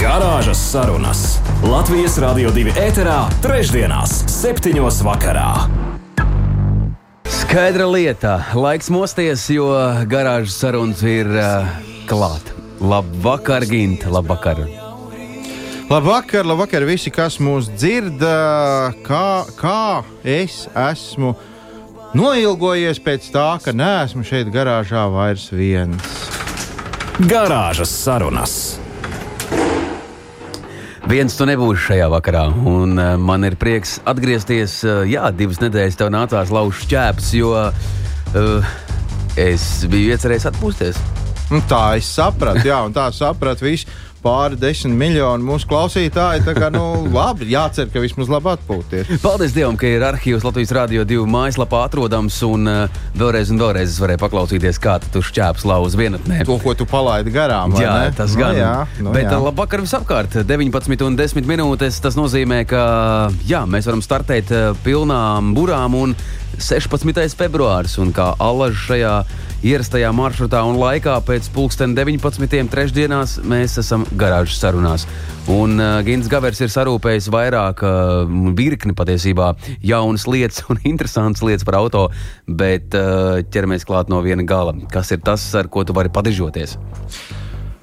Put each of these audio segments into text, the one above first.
Garāžas sarunas Latvijas Rādio 2 ēterā, trešdienās, septiņos vakarā. Skaidra lieta, laiks mosties, jo garāžas sarunas ir uh, klāt. Labvakar, Gint, labvakar! Labvakar, labvakar visi, kas mūs dzird, kā, kā es esmu noilgojies pēc tā, ka neesmu šeit garāžā vairs viens. Garāžas sarunas. Viens tu nebūsi šajā vakarā, un uh, man ir prieks atgriezties. Uh, jā, divas nedēļas tev nācās lauzt ķēpes, jo uh, es biju iecerējis atpūsties. Nu, tā es sapratu, jā, un tā sapratu visu pāri desmit miljonu mūsu klausītāju. Tā kā, nu, labi, jācer, ka vismaz labi atpūties. Paldies Dievam, ka ir arhīvs Latvijas Rādio 2 mājaslapā atrodams, un uh, vēlreiz un vēlreiz es varēju paklausīties, kā tu šķēps lauz vienatnē. To, ko tu palaidi garām. Jā, ne? tas Nu gan. jā, nu Bet jā. uh, labvakar visapkārt, 19 un 10 minūtes. Tas nozīmē, ka jā, mēs varam startēt uh, pilnām burām un 16. februāris, un kā alaž šajā ierastajā maršrutā un laikā pēc pulksten 19. trešdienās mēs esam garāžas sarunās. Un uh, Gins Gavers ir sarūpējis vairāk uh, virkni patiesībā jaunas lietas un interesantas lietas par auto, bet uh, ķeramies klāt no viena gala. Kas ir tas, ar ko tu vari padižoties?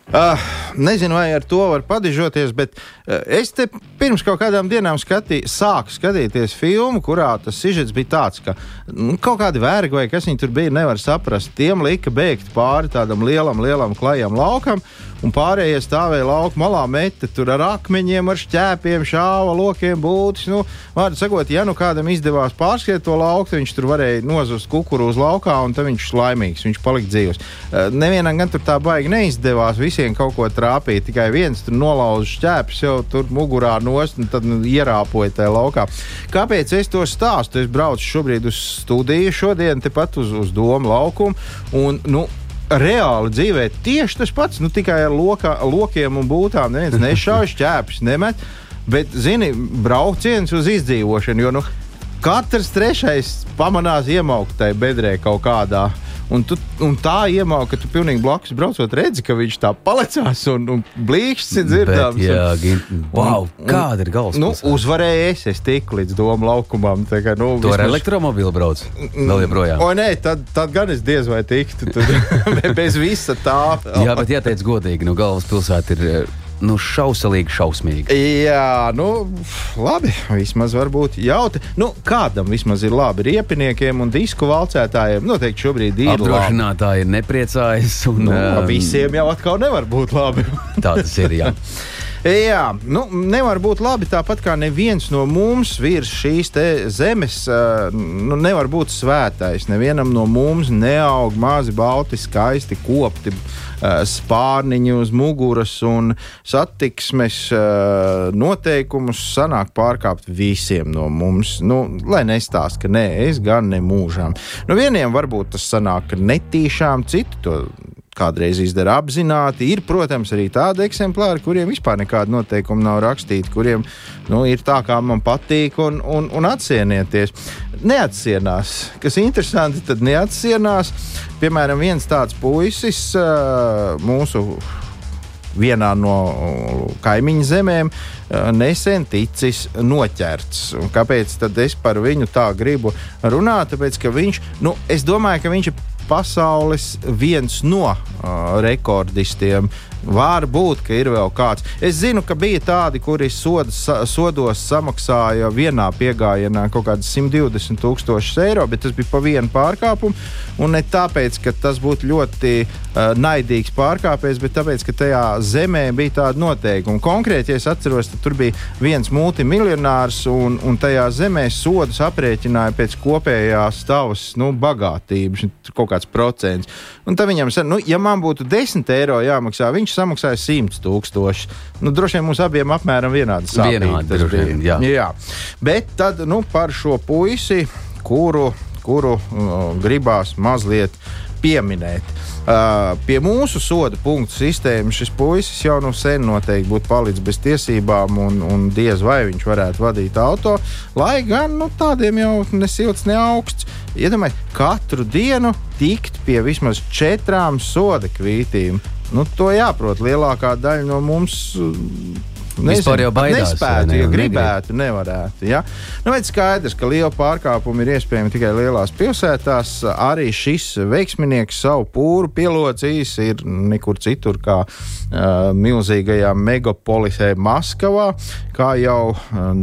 Uh, nezinu, vai ar to var padižoties, bet uh, es te pirms kaut kādām dienām skatī, sāku skatīties filmu, kurā tas sižets bija tāds, ka nu, kaut kādi vergi vai kas viņi tur bija, nevar saprast. Tiem lika bēgt pāri tādam lielam, lielam, klajam laukam, un pārējie stāvēja lauka malā, meta tur ar akmeņiem, ar šķēpiem, šāva lokiem, būtis. Nu, vārdu sakot, ja nu kādam izdevās pārskriet to lauku, viņš tur varēja nozust kukurūzu laukā, un tad viņš ir laimīgs, viņš palika dzīvs. Uh, nevienam gan tur tā baigi neizdevās, visiem kaut ko trāpīt, tikai viens tur nolauza šķēpes jau tur mugurā nost, un tad nu, ierāpoja tajā laukā. Kāpēc es to stāstu? Es braucu šobrīd uz studiju, šodien tepat uz, uz domu laukumu. Un, nu, Reāli dzīvē tieši tas pats, nu, tikai ar lokā, lokiem un būtām. Neviens nešauj šķēpes, nemet. Bet, zini, brauciens uz izdzīvošanu, jo nu, katrs trešais pamanās iemaukt tajā bedrē kaut kādā. Un, tu, un tā iemauka, ka tu pilnīgi blakus braucot, redzi, ka viņš tā palicās un, un blīkšķis ir dzirdams. Bet, jā, un, wow, un- kāda ir Nu, galvaspilsēta? uzvarēju es, es tiku līdz domu laukumam. Kā, nu, To ar vismaz- elektromobīlu brauc vēl joprojām. O, nē, tad, tad gan es diez vai tiktu. Tad, bez visa tā. Jā, bet jāteic godīgi, nu galvaspilsēta ir eh, nu, šausalīgi šausmīga. Jā, nu, labi. Vismaz varbūt jautri. Nu, kādam vismaz ir labi riepiniekiem un disku valcētājiem. Noteikti šobrīd ir labi. Apdrošinātāji ir nepriecājas. Un, Nu, eh, visiem jau atkal nevar būt labi. Tā tas ir. Jā. Jā, nu, nevar būt labi tāpat kā neviens no mums virs šīs zemes uh, nu, nevar būt svētais. Nevienam no mums neaug mazi, balti, skaisti kopti spārniņi uz muguras un satiksmes uh, noteikumus sanāk pārkāpt visiem no mums. Nu, lai nestāst, ka nē, es gan ne mūžām. Nu, vieniem varbūt tas sanāk netīšām, citi to kādreiz izdara apzināti. Ir, protams, arī tādi eksemplāri, kuriem vispār nekāda noteikuma nav rakstīta, kuriem nu, ir tā, kā man patīk, un, un, un atsienieties. Neatsienās. Kas interesanti, tad neatsienās. Piemēram, viens tāds puisis mūsu vienā no kaimiņu zemēm nesen ticis noķerts. Un kāpēc es par viņu tā gribu runāt? Tāpēc, ka viņš, nu, es domāju, ka viņš ir pasaules viens no uh, rekordistiem. Var būt, ka ir vēl kāds. Es zinu, ka bija tādi, kuri sodas, sodos samaksāja vienā piegājienā kaut kādas 120 tūkstošus eiro, bet tas bija pa vienu pārkāpumu. Un ne tāpēc, ka tas būtu ļoti uh, naidīgs pārkāpējs, bet tāpēc, ka tajā zemē bija tāda noteikuma. Konkrēti, ja es atceros, tur bija viens multimiljonārs, un, un tajā zemē sodus aprēķināja pēc kopējās tavas nu, bagātības, kaut kāds procents. Un tad viņam nu, ja man būtu 10 eiro jāmaksā, viņš samaksāja 100 tūkstoši. Nu, droši vien mums abiem apmēram vienādi sāpīgi Vienādi, tas droši bija. vien, jā. jā. Bet tad nu, par šo puisi, kuru, kuru uh, gribās mazliet pieminēt. Uh, pie mūsu soda punktu sistēmas šis puisis jau nu sen noteikti būtu palicis bez tiesībām, un, un diez vai viņš varētu vadīt auto. Lai gan nu, tādiem jau ne silts, ne augsts. Iedomājieties, katru dienu tikt pie vismaz četrām soda kvītīm. Nu, to jāprot lielākā daļa no mums. Vispār jau baidās, Nespētu, ne, ja gribētu, nevarētu. Ja? Nu, bet skaidrs, ka liela pārkāpuma ir iespējama tikai lielās pilsētās. Arī šis veiksminieks savu pūru pielocījis ir nekur citur kā uh, milzīgajā megapolisē Maskavā. Kā jau, um,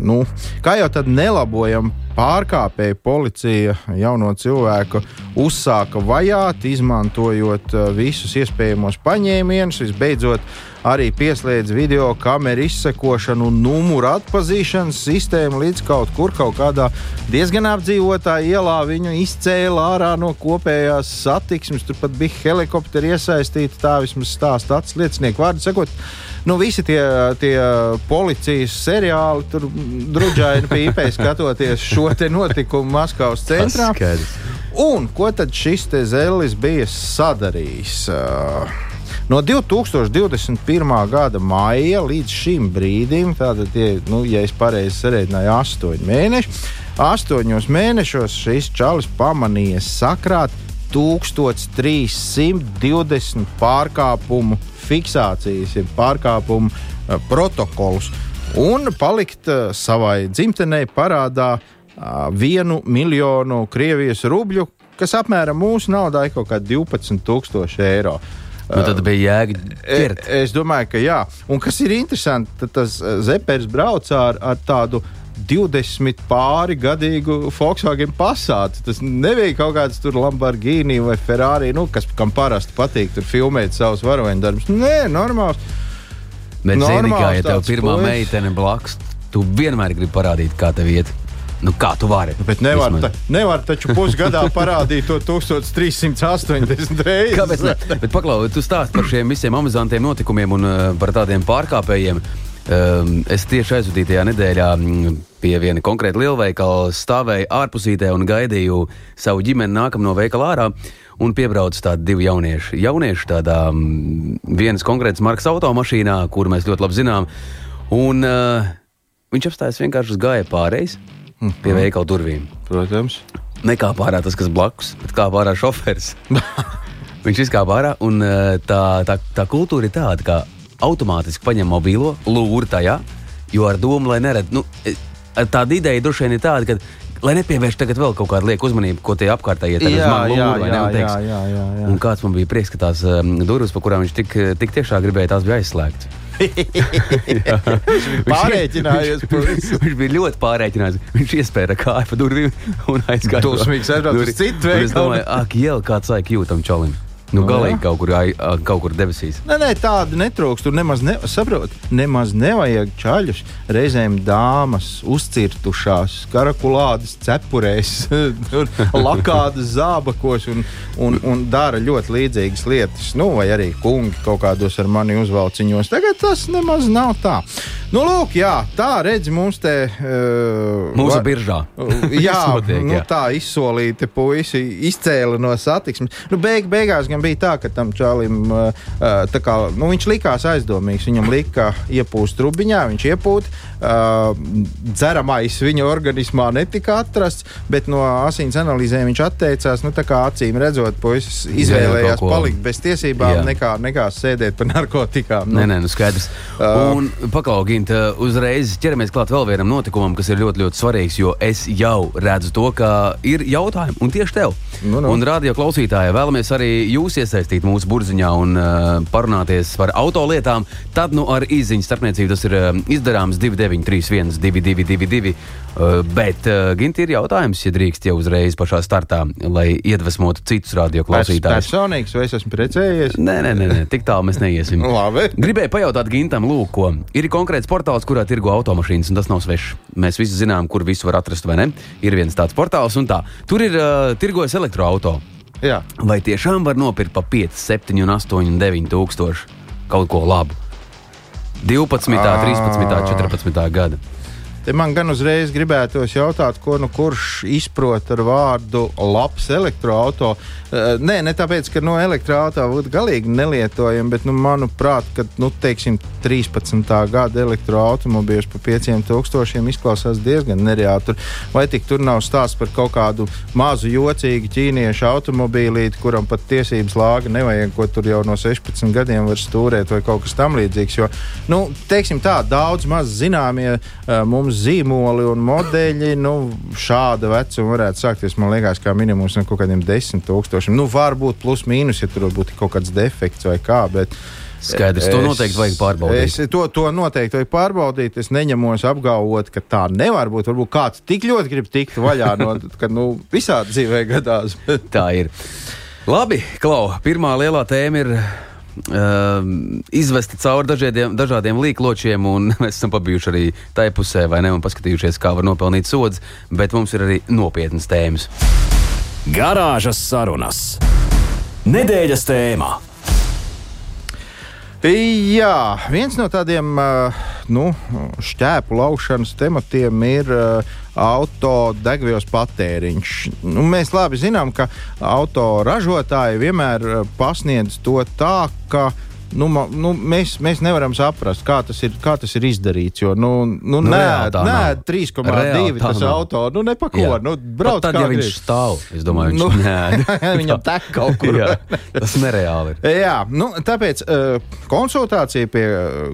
nu, kā jau tad nelabojam pārkāpēju policija jauno cilvēku uzsāka vajāt, izmantojot visus iespējamos paņēmienus. Visbeidzot, arī pieslēdz video kameru izsekošanu un numuru atpazīšanas sistēmu līdz kaut kur, kaut kādā diezgan apdzīvotā ielā. Viņu izcēla ārā no kopējās satiksmes. Tur pat bija helikopteri iesaistīti. Tā vismaz stāsta acis liecinieku vārdu sakot. Nu, visi tie, tie policijas seriāli, tur drudžaini pīpēji skatoties šo notikumu Maskavas centrā. Un ko tad šis te zelis bija sadarījis? Uh, No 2021. gada maija līdz šim brīdim, tātad, tie, nu, ja es pareizi sarēķināju, astoņi mēneši. Astoņos mēnešos šis čalis pamanīja sakrāt 1320 pārkāpumu fiksācijas, ir pārkāpumu uh, protokolus. Un palikt uh, savai dzimtenei parādā uh, vienu miljonu Krievijas rubļu, kas apmēram mūsu naudā ir kaut kādi 12,000 eiro. Nu, tad bija jēga E, ķert. es domāju, ka jā. Un kas ir interesanti, tad tas uh, Zepers brauc ar, ar tādu 20 pāri gadīgu Volkswagen pasātu. Tas nebija kaut kāds tur Lamborghini vai Ferrari, nu, kas kam parasti patīk tur filmēt savus varoņu darbus. Nē, normāls. Bet, zini, kā normāls ja tev pirmā puisis. meitene blakus, tu vienmēr gribi parādīt, kā tev iet. Nu, kā tu vari? Bet nevar, Vismaz. ta, nevar taču pusgadā parādīt to 1380 reizes. Kāpēc? Ne? Bet paklau, tu stāst par šiem visiem amizantiem notikumiem un uh, par tādiem pārkāpējiem. Um, es tieši aizvadītajā nedēļā mm, pie viena konkrēta lielveikala stāvēju ārpusītē un gaidīju savu ģimeni nākam no veikala ārā. Un piebrauc tādi divi jaunieši. Jaunieši tādā mm, vienas konkrētas markas automašīnā, kuru mēs ļoti labi zinām. Un uh, viņš apstājās vienkārši uz gāja pārējais pie veikala durvīm. Protams. Nekā pārā tas, kas blakus, bet kā pārā šoferis. Viņš izkāpa ārā, un eh, tā, tā, tā kultūra ir tāda, ka automātiski paņem mobilo, lūri tajā, jo ar domu, lai neredz. Nu, eh, tāda ideja droši vien ir tāda, ka, lai nepievērš tagad vēl kaut kādu lieku uzmanību, ko tie apkārtējie tagad Jā, man jā, lūri vai ne, jā, un teiks. jā, jā, jā, jā. Un kāds man bija prieks, ka tās um, durvis, pa kurām viņš tik, tik tiešām gribēja, tās bija aizslēgtas. Viņš, viņš, viņš bija ļoti pārreikināts. Viņš iespēja kāju pa durvīm un aizgāja. Dusmīgs aizbrauc uz Durvi. citu Un Es domāju, ak, jau kāds laika jūtam čalim. Nu, galīgi jā. kaut kur, kaut kur debesīs. Nē, nē, tāda netrūkst. Tur nemaz, ne, saprot, nemaz nevajag čaļus. Reizēm dāmas uzcirtušās, karakulādes cepurēs, tur lakādas zābakos un, un, un dara ļoti līdzīgas lietas. Nu, vai arī kungi kaut kādos ar mani uzvalciņos. Tagad tas nemaz nav tā. Nu, lūk, jā, tā redz mums te. Uh, Mūsu va- biržā. Jā, Viss notiek, nu, jā. tā izsolīta puisi izcēla no satiksmes. Nu, beig, beigās gan bija tā, ka tam čalim uh, uh, tā kā, nu, viņš likās aizdomīgs. Viņam lika iepūst trubiņā, viņš iepūt. Uh, dzeramais viņa organismā netika atrasts, bet no asins analīzēm viņš atteicās. Nu, acīm redzot, puisis izvēlējās palikt bez tiesībām, Jā. nekā, nekā sēdēt par narkotikām. Nē, nē, nu skaidrs. Uh. Un paklaugīt, uzreiz ķeramies klāt vēl vienam notikumam, kas ir ļoti, ļoti svarīgs, jo es jau redzu to, ka ir jautājumi, un tieši tev. Nu, nu. Un radio klausītāji vēlamies arī jūs iesaistīt mūsu burziņā un uh, parunāties par autolietām. Tad nu ar īziņu starpniecību tas ir uh, izdarāms 2931, 222, uh, bet uh, Ginti ir jautājums, ja drīkst jau uzreiz pašā startā, lai iedvesmotu citus radio Pers, klausītājus. personīgs, vai es esmu precējies? Nē, nē, nē, nē, tik tālu mēs neiesim. Labi. Gribēju pajautāt Gintam, lūk, ko. Ir konkrēts portāls, kurā tirgo automašīnas, un tas nav svešs. Mēs visi zinām, kur visu var atrast, vai ne? Ir viens tāds portāls, un tā. Tur ir uh, tirgojas elektroautorāts. Jā. Vai tiešām var nopirkt pa 5, 7, 8, 9 tūkstoši kaut ko labu? 12, 13, 14 gada. Te man gan uzreiz gribētos jautāt, ko nu kurš izprot ar vārdu labs elektroautorāts. Uh, nē, ne tāpēc, ka no elektroautorāta būtu galīgi nelietojami, bet, nu, manuprāt, ka, nu, teiksim, 13. gada elektroautobīļus par 5000 izklausās diezgan nereāli. Tur, vai tik tur nav stāsts par kaut kādu mazu jocīgu ķīniešu automobīlīti, kuram pat tiesības lāga nevajag, ko tur jau no 16 gadiem var stūrēt, vai kaut kas tamlīdzīgs. Jo, nu, teiksim tā, daudz maz zināmie uh, mums zīmoli un modeļi, nu, šāda vecuma varētu sākties, man liekas, kā minimums no kaut kādiem 10 tūkstošiem tūkstošiem. Nu, varbūt plus mīnus, ja tur būtu kaut kāds defekts vai kā. Bet, Skaidrs, to noteikti vajag pārbaudīt. Es, to, to noteikti vajag pārbaudīt. Es neņemos apgalvot, ka tā nevar būt. Varbūt kāds tik ļoti grib tikt vaļā no ka nu, visādi dzīvē gadās. tā ir. Labi, Klau, pirmā lielā tēma ir. Uh, izvesti cauri dažādiem, dažādiem līkločiem, un mēs esam pabijuši arī tajā pusē, vai ne, un paskatījušies, kā var nopelnīt sodu, bet mums ir arī nopietnas tēmas. Garāžas sarunas. Nedēļas tēmā. Jā, viens no tādiem nu, šķēpu laušanas tematiem ir autodegvielas patēriņš. Nu, mēs labi zinām, ka autoražotāji vienmēr pasniedz to tā, ka nu, nu, mēs, mēs nevaram saprast, kā tas ir, kā tas ir izdarīts. Jo, nu, nu, nu, nē, nē 3,2 tas auto. Nu, ne pa ko. Jā. Nu, brauc tad, ja grib. viņš stāv, es domāju, viņš nu, nē, viņam tek kaut kur. jā, tas nereāli ir. Jā, nu, tāpēc uh, konsultācija pie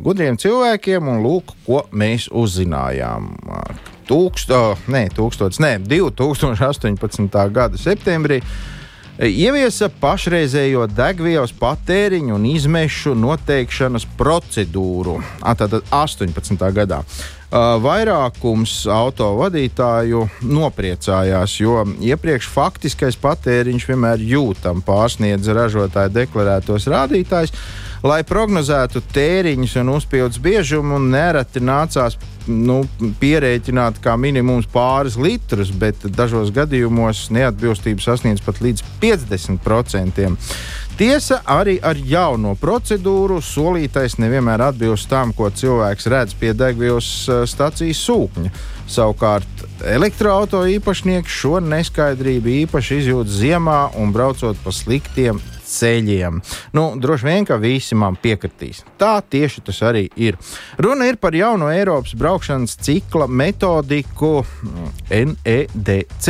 gudriem cilvēkiem un lūk, ko mēs uzzinājām. Tūkst, oh, nē, tūkstots, nē, 2018. gada septembrī ieviesa pašreizējo degvielas patēriņu un izmešu noteikšanas procedūru. Tātad 18. gadā. Vairākums autovadītāju nopriecājās, jo iepriekš faktiskais patēriņš vienmēr jūtam pārsniedz ražotāja deklarētos rādītājus. Lai prognozētu tēriņus un uzpildus biežumu, nereti nācās nu, pierēķināt kā minimums pāris litrus, bet dažos gadījumos neatbilstība sasniedz pat līdz 50%. Tiesa arī ar jauno procedūru solītais nevienmēr atbilst tam, ko cilvēks redz pie degvielas eh, stācijas sūkņa. Savukārt elektroautorāta īpašnieks šo neskaidrību īpaši izjūt ziemā un braucot pa sliktiem ceļiem. Nu, droši vien, ka visi man piekritīs. Tā tieši tas arī ir. Runa ir par jauno Eiropas braukšanas cikla metodiku NEDC,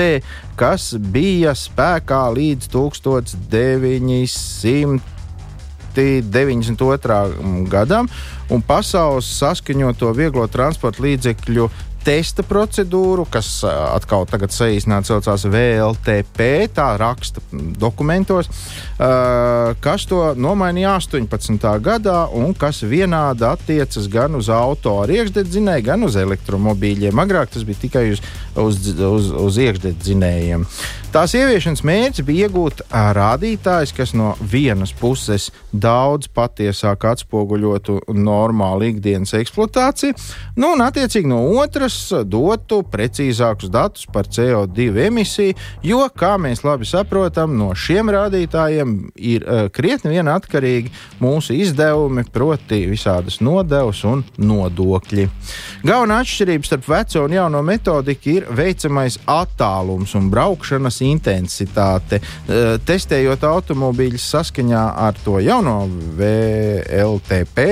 kas bija spēkā līdz 1900. 92. gadam, un pasaules saskaņoto vieglo transporta līdzekļu testa procedūru, kas atkal tagad saīsināts saucās VLTP, tā raksta dokumentos, kas to nomainīja 18. gadā un kas vienādi attiecas gan uz auto ar iekšdedzinēju, gan uz elektromobīļiem. Agrāk tas bija tikai uz, uz, uz, uz iekšdedzinējiem. Tās ieviešanas mērķis bija iegūt rādītājs, kas no vienas puses daudz patiesāk atspoguļotu normālu ikdienas eksploatāciju, nu, un attiecīgi no otras dotu precīzākus datus par CO2 emisiju, jo, kā mēs labi saprotam, no šiem rādītājiem ir uh, krietni vien atkarīgi mūsu izdevumi, proti, visādas nodevas un nodokļi. Galvenā atšķirība starp veco un jauno metodiku ir veicamais attālums un braukšanas intensitāte. Uh, testējot automobīļus saskaņā ar to jauno VLTP,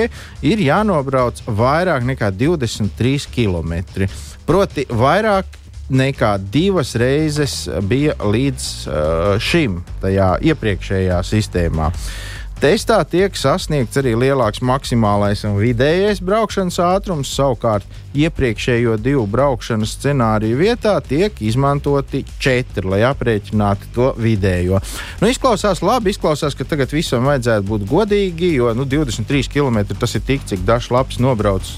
ir jānobrauc vairāk nekā 23 km. Proti, vairāk nekā divas reizes bija līdz uh, šim, tajā iepriekšējā sistēmā. Testā tiek sasniegts arī lielāks maksimālais un vidējais braukšanas ātrums. Savukārt, iepriekšējo divu braukšanas scenāriju vietā tiek izmantoti četri, lai aprēķinātu to vidējo. Nu, izklausās labi, izklausās, ka tagad visam vajadzētu būt godīgi, jo nu, 23 km tas ir tik, cik dažs labs nobrauc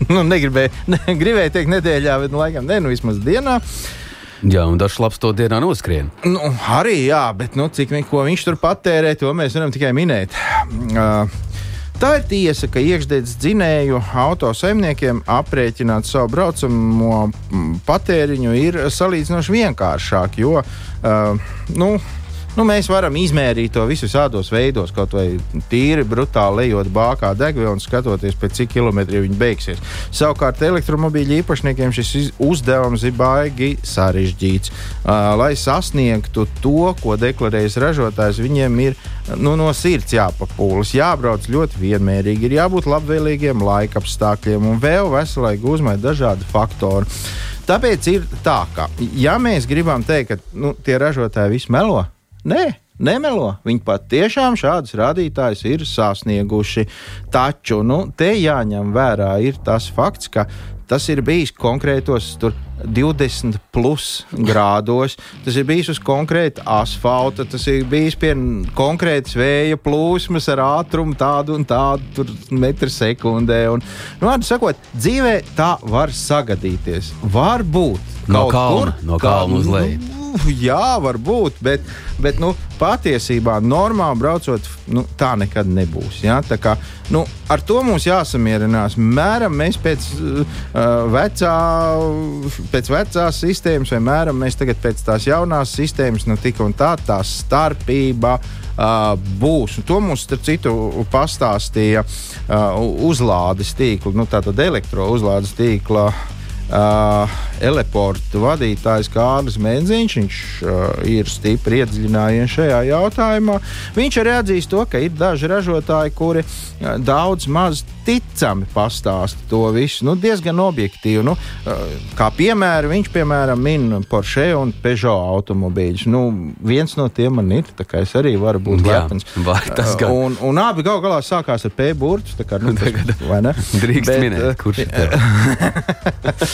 nu, negribēju, ne, gribēju teikt nedēļā, bet nu, laikam ne, nu vismaz dienā. Jā, un dažs labs to dienā noskrien. Nu, arī jā, bet nu, cik viņš tur patērē, to mēs varam tikai minēt. Uh, Tā ir tiesa, ka iekšdedzes dzinēju autosaimniekiem aprēķināt savu braucamo patēriņu ir salīdzinoši vienkāršāk, jo uh, nu, Nu, mēs varam izmērīt to visu šādos veidos, kaut vai tīri brutāli lejot bākā degvielu un skatoties, pēc cik kilometriem viņi beigsies. Savukārt elektromobīļu īpašniekiem šis uzdevums ir baigi sarežģīts. Uh, lai sasniegtu to, ko deklarējas ražotājs, viņiem ir nu, no sirds jāpapūlas, jābrauc ļoti vienmērīgi, ir jābūt labvēlīgiem laika apstākļiem un vēl veselai gūzmai dažādi faktori. Tāpēc ir tā, ka, ja mēs gribam teikt, ka nu, tie ražotāji visu melo, Nē, nemelo. Viņi patiešām šādus rādītājus ir sasnieguši. Taču nu, te jāņem vērā tas fakts, ka tas ir bijis konkrētos tur 20 plus grādos. Tas ir bijis uz konkrēta asfalta, tas ir bijis pie konkrētas vēja plūsmas ar ātrumu tādu un tādu metru sekundē. Un, nu, sakot, dzīvē tā var sagadīties. Varbūt no kalna, kur, no kalna uz leju. Nu, jā, varbūt, bet, bet nu, patiesībā normāli braucot, nu, tā nekad nebūs. Ja? Tā kā, nu, ar to mums jāsamierinās. Mēram mēs pēc, uh, vecā, pēc vecās sistēmas, vai mēram mēs tagad pēc tās jaunās sistēmas, nu, tik un tā, tā starpība. Uh, būs. Un to mums, starp citu, pastāstīja uh, uzlādes tīkla, nu, tātad elektrouzlādes tīkla uh, Uh, Eleporta vadītājs Kārlis Menziņš, viņš uh, ir stipri iedziļinājies šajā jautājumā. Viņš arī atzīst to, ka ir daži ražotāji, kuri uh, daudz maz ticami pastāsta to visu, nu, diezgan objektīvi. Nu, uh, kā piemēru viņš, piemēram, min Porsche un Peugeot automobīļus. Nu, viens no tiem man ir, tā kā es arī varu būt lepns. Uh, un, un abi gal galā sākās ar P burtu. Tā kā, nu, Tagad, vai ne? Drīkst Bet, minēt, kurš ir.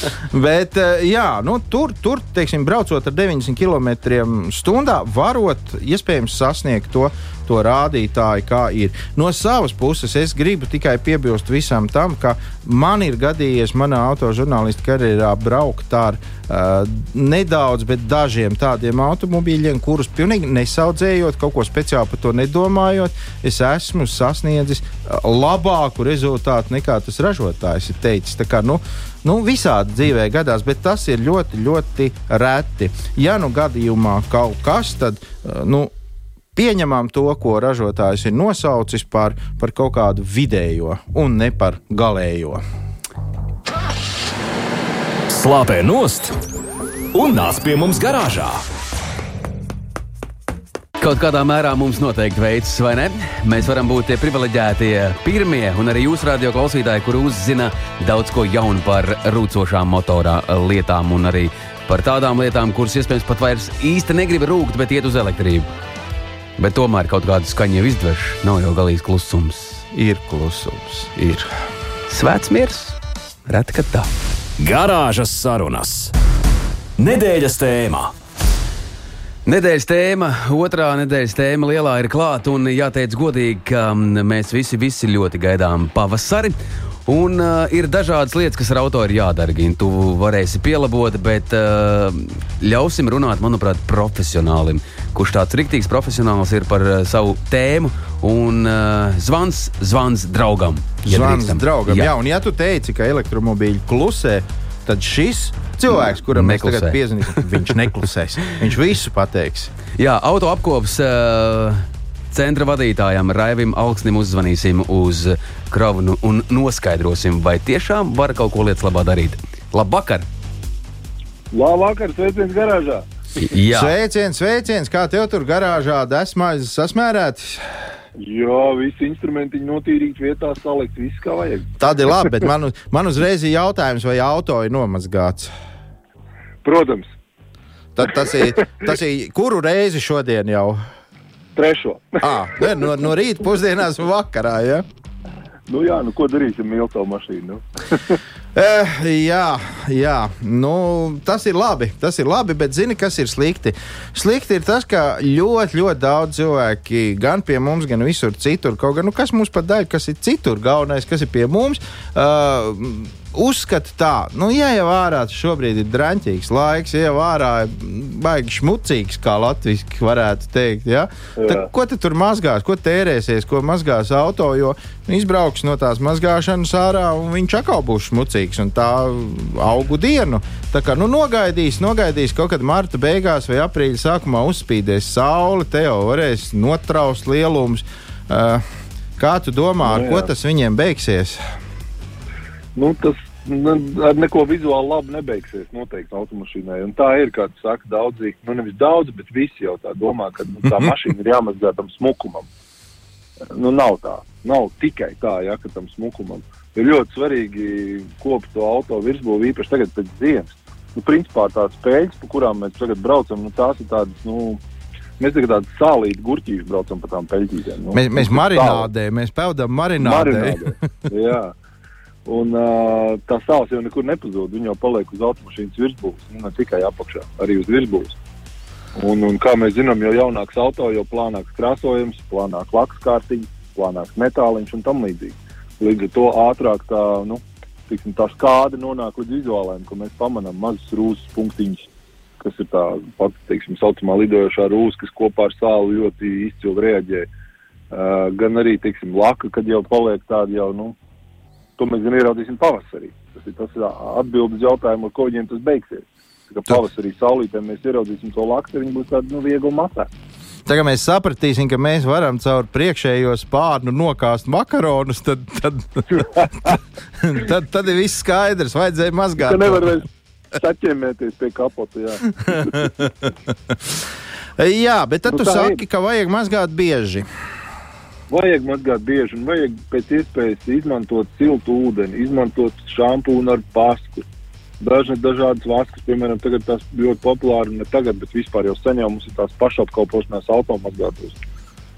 Bet, eh, jā, nu, tur, tur teiksim, braucot ar 90 km/h, varot iespējams sasniegt to, to rādītāju, kā ir. No savas puses, es gribu tikai piebilst visam tam, ka man ir gadījies manā autožurnālistu karjerā braukt ar uh, nedaudz, bet dažiem tādiem automobīļiem, kurus pilnīgi nesaudzējot, kaut ko speciāli par to nedomājot, es esmu sasniedzis labāku rezultātu nekā tas ražotājs ir teicis. Tā kā, nu, Nu, visādi dzīvē gadās, bet tas ir ļoti, ļoti reti. Ja nu gadījumā kaut kas, tad nu, pieņemam to, ko ražotājs ir nosaucis par, par kaut kādu vidējo un ne par galējo. Slāpē nost un nāc pie mums garāžā! Kaut kādā mērā mums noteikti veids, vai ne? Mēs varam būt tie privileģētie pirmie, un arī jūs, radio klausītāji, kur uzzina daudz ko jaunu par rūcošām motorā lietām, un arī par tādām lietām, kuras iespējams pat vairs īsti negrib rūkt, bet iet uz elektrību. Bet tomēr kaut kādu skaņu jau izdevš, nav jau galīgs klusums. Ir klusums, ir svēts miers, reti kad tā. Garāžas sarunas. Nedēļas tēmā. Nedēļas tēma, otrā nedēļas tēma lielā ir klāta. Un jāteic godīgi, ka mm, mēs visi, visi ļoti gaidām pavasari. Un uh, ir dažādas lietas, kas ar auto ir jādara. Gin, tu varēsi pielabot, bet uh, ļausim runāt, manuprāt, profesionālim. Kurš tāds rīktīgs profesionāls ir par uh, savu tēmu un uh, zvans, zvans draugam. Ja zvans drīkstam. draugam, jā. jā. Un ja tu teici, ka elektromobīļi klusē, tad šis cilvēks, kuram mēs tagad piezvanīsim, viņš neklusēs. Viņš visu pateiks. Jā, auto apkops. Uh, centra vadītājam Raivim Alksnim uzzvanīsim uz kravu un noskaidrosim, vai tiešām var kaut ko lietas labā darīt. Labvakar! Labvakar, sveiciens garāžā! Jā. Sveiciens, sveiciens! Kā tev tur garāžā desmaizes sasmērētas? Jā, visi instrumenti notīrīti vietā, salikt viss kā vajag. Tad ir labi, bet man, man uzreiz ir jautājums, vai auto ir nomazgāts? Protams. Tad tas ir, tas ir kuru reizi šodien jau? Trešo. à, ne, no, no rīta pusdienās un vakarā. Ja? Nu, jā, nu, ko darīsim, mīl savu mašīnu. Nu? eh, jā, jā. Nu, tas ir labi. Tas ir labi, bet zini, kas ir slikti? Slikti ir tas, ka ļoti, ļoti daudz cilvēki gan pie mums, gan visur citur, kaut gan nu, kas mums pat daļa, kas ir citur, galvenais, kas ir pie mums. Uh, uzskatu tā, nu, ja jau ārā šobrīd ir drāmīgs laiks, ja jau ārā baigi šmucīgs, kā latviešu varētu teikt, ja? tad, ko tu tur mazgās, ko tērēsies, ko mazgās auto, jo nu, izbrauks no tās mazgāšanas ārā un viņš atkal būs šmucīgs un tā augu dienu. Tā kā nu, nogaidīs, nogaidīs kaut kad marta beigās vai aprīļa sākumā uzspīdēs saule, te jau varēs notraust lielumus. Uh, kā tu domā, ar nu, jā. ko tas viņiem beigsies? Nu, tas ar neko vizuāli labi nebeigsies noteikti automašīnai. Un tā ir, kā saka, daudzi, nu nevis daudz, bet visi jau tā domā, ka nu, tā mašīna ir jāmazgā tam smukumam. Nu, nav tā. Nav tikai tā, ja, ka tam smukumam ir ļoti svarīgi kopt to auto virsbūvi, īpaši tagad pēc ziemas. Nu, principā tās spēļas, pa kurām mēs tagad braucam, nu, tās ir tādas, nu, Mēs tagad tādu sālītu gurķīšu braucam pa tām peļķītēm. Nu, mēs, mēs marinādē, mēs peldam marinādē. marinādē. Jā. Un, uh, tā sāls jau nekur nepazūd. Viņa jau paliek uz automašīnas virsbūves, nu, ne tikai apakšā, arī uz virsbūves. Un, un, kā mēs zinām, jo jaunāks auto, jo plānāks krāsojums, plānāk laks kārtiņa, plānāks metāliņš un tam līdzīgi. Līdz ar to ātrāk tā, nu, tiksim, tā skāde nonāk līdz vizuālajiem, ko mēs pamanām mazus rūsas punktiņus, kas ir tā pati, teiksim, saucamā lidojošā rūsa, kas kopā ar sāli ļoti izcili reaģē. Uh, gan arī, teiksim, laka, kad jau paliek tāda jau, nu, to mēs gan ieraudzīsim pavasarī. Tas ir tas atbildes jautājumu, ar ko viņiem tas beigsies. Ka pavasarī saulītē mēs ieraudzīsim to lakstu, viņi būs tādi nu, viegli matē. Tagad mēs sapratīsim, ka mēs varam caur priekšējo spārnu nokāst makaronus. Tad, tad, tad, tad, tad ir viss skaidrs. Vajadzēja mazgāt. Tā nevar vairs saķemēties pie kapota. Jā, jā bet tad nu, tu saki, ir. ka vajag mazgāt bieži. Vajag mazgāt bieži un vajag pēc iespējas izmantot siltu ūdeni, izmantot šampūnu ar pasku. Dažni dažādas vaskas, piemēram, tagad tās ļoti populāri, ne tagad, bet vispār jau sen jau mums ir tās pašapkalpošanās automazgātos.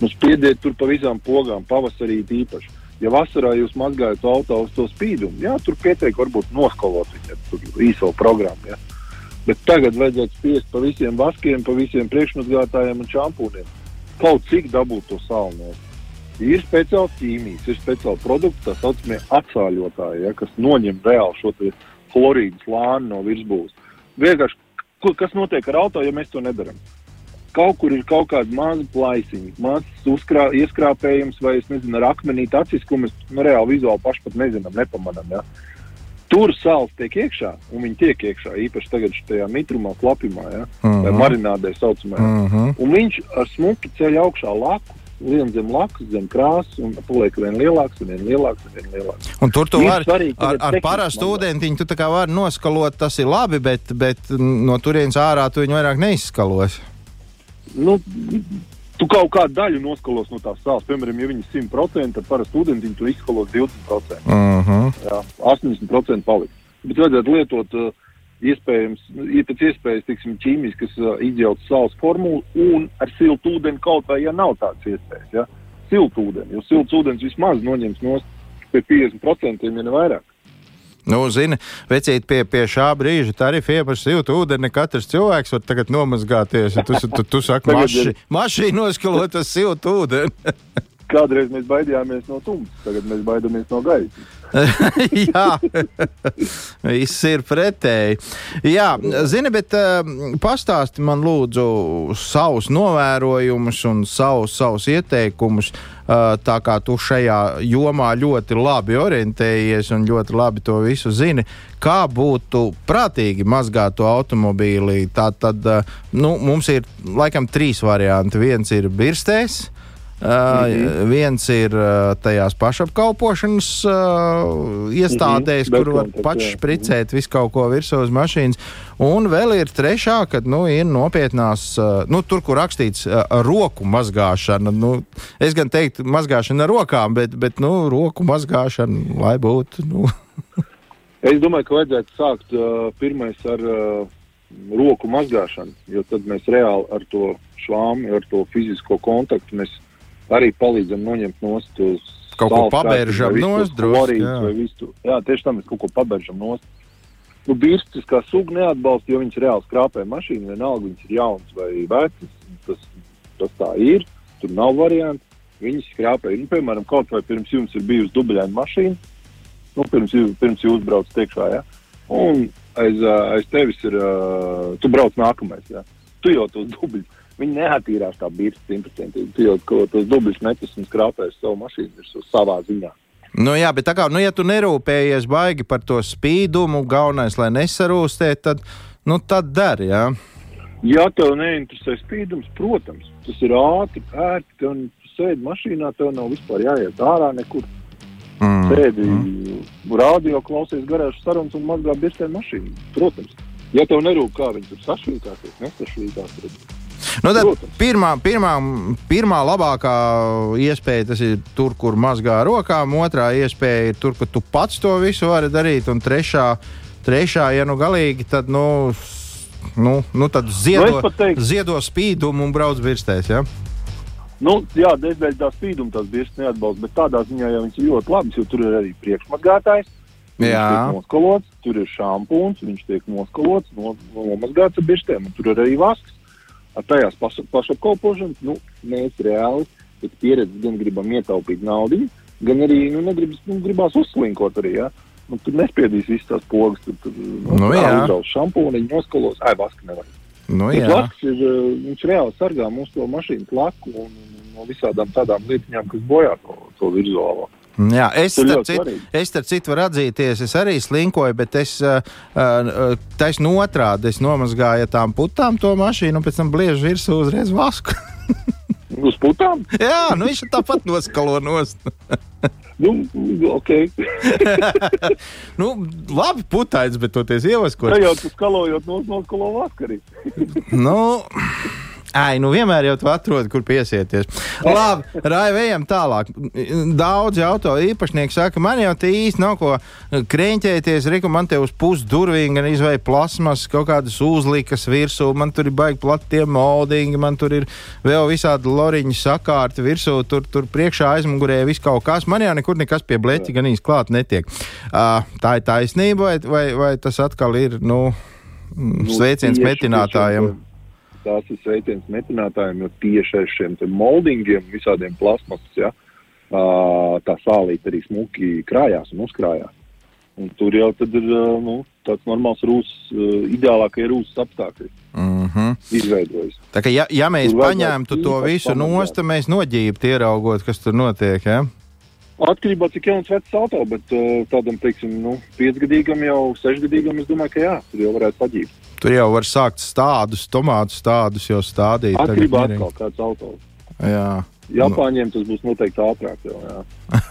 Mums piediet tur pa visām pogām, pavasarī īpaši. Ja vasarā jūs mazgājat auto uz to spīdumu, jā, tur pietiek varbūt noskolot viņu, tur īso programmu. Jā. Bet tagad vajadzētu spiest pa visiem vaskiem, pa visiem priekšmazgātājiem un šampūniem. Kaut cik dabūt to salnu. Ir speciāls ķīmijas, ir speciāli produkti, tā saucamie atsāļotāji, ja, kas noņem reāli šo chlorīdu slāni no virsbūves. Vienkārši, kas notiek ar auto, ja mēs to nedarām? Kaut kur ir kaut kāda maza plaisiņa, mazs uzkrā, ieskrāpējums, vai es nezinu, ar akmenīti acis, ko mēs nu, reāli vizuāli paši pat nezinām, nepamanām. Ja. Tur sāls tiek iekšā, un viņi tiek iekšā īpaši tagad šajā mitrumā, klapimā, ja, uh -huh. vai mhm. marinādē saucamajā. Uh mhm. -huh. Un viņš ar smuki ceļ augšā laku, lien zem lakas, zem krāsas, un paliek vien lielāks, un vien lielāks, un vien lielāks. Un tur tu vari svarīgi, ar, ar parastu ūdentiņu, tu tā kā vari noskalot, tas ir labi, bet, bet no turienes ārā tu viņu vairāk neizskalos. Nu, Tu kaut kādu daļu noskalos no tās sāls. Piemēram, ja viņi ir 100%, tad parasti ūdentiņu tu izskalos 20%. Uh -huh. Jā, 80% paliks. Bet vajadzētu lietot uh, iespējams, ir pēc iespējas tiksim, ķīmiskas uh, izjautas saules formulu un ar siltu ūdeni kaut vai, ja nav tādas iespējas. Ja? Siltu ūdeni, jo silts ūdens vismaz noņems no pie 50%, ja ne vairāk. Nu, zini, vecīt pie, pie šā brīža tarifa siltu ūdeni. Katrs cilvēks var tagad nomazgāties. Ja tu, tu, tu saki, maši, mašīna noskalot uz siltu ūdeni. Kādreiz mēs baidījāmies no tumsas, tagad mēs baidāmies no gaisa. Jā, viss ir pretēji. Jā, zini, bet uh, pastāsti man lūdzu savus novērojumus un savus, savus ieteikumus. Uh, tā kā tu šajā jomā ļoti labi orientējies un ļoti labi to visu zini, kā būtu prātīgi mazgāt to automobīli. Tā tad uh, nu, mums ir laikam trīs varianti. Viens ir birstēs, Uh, -hmm. Viens ir tajās pašapkalpošanas uh, iestādēs, -hmm. kur var pats spricēt visu kaut ko virsū uz mašīnas. Un vēl ir trešā, kad nu, ir nopietnās, uh, nu, tur, kur rakstīts roku mazgāšana. Nu, es gan teiktu, mazgāšana ar rokām, bet, bet nu, roku mazgāšana, lai būtu. Nu. es domāju, ka vajadzētu sākt uh, pirmais ar uh, roku mazgāšanu, jo tad mēs reāli ar to švāmu, ar to fizisko kontaktu mēs arī palīdzam noņemt nost tos kaut ko paberžam nost, drusku. Jā. Visu, jā, tieši tā mēs kaut ko paberžam nost. Nu, Birstis kā suga neatbalsta, jo viņš reāli skrāpē mašīnu, vienalga viņas ir jauns vai vecs. Tas, tas tā ir, tur nav variantu. Viņas skrāpē, nu, piemēram, kaut vai pirms jums ir bijusi dubļaina mašīna. nu, pirms, jū- pirms jūs braucat iekšā. Ja? Un aiz, aiz tevis ir, ā, tu brauc nākamais. Ja? Tu jau tos dubļus, viņi neatīrās tā bīrs simtprocentīgi. Tu jau ko tos dubļus metus un skrāpēs savu mašīnu virsū savā ziņā. Nu, jā, bet tā kā, nu, ja tu nerūpējies baigi par to spīdumu, galvenais, lai nesarūstē, tad, nu, tad dari, jā. Ja tev neinteresē spīdums, protams, tas ir ātri, ērti, tev tu sēdi mašīnā, tev nav vispār jāiet ārā nekur. Mm. Sēdi, mm. rādio klausies garāžas sarunas un mazgā birstē mašīnu. Protams, ja tev nerūp, kā viņi tur sašķītāsies, nesašķītāsies. Nu, pirmā, pirmā, pirmā labākā iespēja tas ir tur, kur mazgā rokām, otrā iespēja ir tur, kur tu pats to visu vari darīt, un trešā, trešā ja nu galīgi, tad, nu, nu, nu tad ziedo, Nu, pat teiktu- ziedo spīdumu un brauc virstēs. Ja? Nu, jā, dēļ tā spīduma tās birstas neatbalsta, bet tādā ziņā jau viņas ir ļoti labas, jo tur ir arī priekšmazgātājs. Viņš Jā. noskalots, tur ir šampūns, viņš tiek noskalots, no, nomazgāts ar birstēm, un tur ir arī vasks. Ar tajās paša- pašapkalpošanas, nu, mēs reāli pēc pieredzes gan gribam ietaupīt naudu, gan arī nu, negribas, nu, gribās uzslinkot arī. Ja? Nu, tur nespiedīs visas tās pogas, tur, tur Nu, jā. uzraus šampūniņu, noskalos, ai, vaska nevajag. Nu, jā. Laks ir, eh, viņš reāli sargā mūsu to mašīnas laku un, un no visādām tādām lietiņām, kas bojā to, to vizuālo. Jā, es starp citu, es starp citu varu atzīties, es arī slinkoju, bet es uh, uh, taisnu otrādi. Es nomazgāju ar tām putām to mašīnu, un pēc tam bliežu virsū uzreiz vasku. Uz putām? Jā, nu viņš tāpat noskalo nost. Nu, ok. nu, labi, putains, bet toties Tā ievaskots. jau tu skalojot no noskalo vaskarī. Nu, Ai, nu vienmēr jau tu atrodi, kur piesieties. Labi, Raiva, ejam tālāk. Daudz auto īpašnieki saka, man jau te īsti nav ko krēķēties. Riku, man te uz pusdurvīm gan izvēja plasmas, kaut kādas uzlikas virsū, man tur ir baigi platie moldingi, man tur ir vēl visādi loriņu sakārti virsū, tur, tur priekšā aizmugurē viss kaut kas. Man jau nekur nekas pie bleķa gan īsti klāt netiek. Uh, tā ir taisnība, vai, vai, vai tas atkal ir, nu, Nu, sveiciens metinātājiem? tieši- Tās ir sveiciens metinātājiem, jo tieši ar šiem moldingiem, visādiem plasmasas, ja, tā sālīte arī smuki krājās un uzkrājās. Un tur jau ir nu, tāds normāls rūsas, ideālākie rūsas apstākļi Mm -hmm. izveidojas. Tā kā ja, ja mēs Tur paņemtu to visu nost, mēs noģībtu, ieraugot, kas tur notiek. Ja? Atkarībā no cik jauns vecs auto, bet uh, tādam, teiksim, nu, piecgadīgam jau, sešgadīgam, es domāju, ka jā, tur jau varētu paģīt. Tur jau var sākt stādus, tomātu stādus jau stādīt. Atkarībā mierīgi. atkal kāds auto. Jā. Japāņiem tas būs noteikti ātrāk. Jau.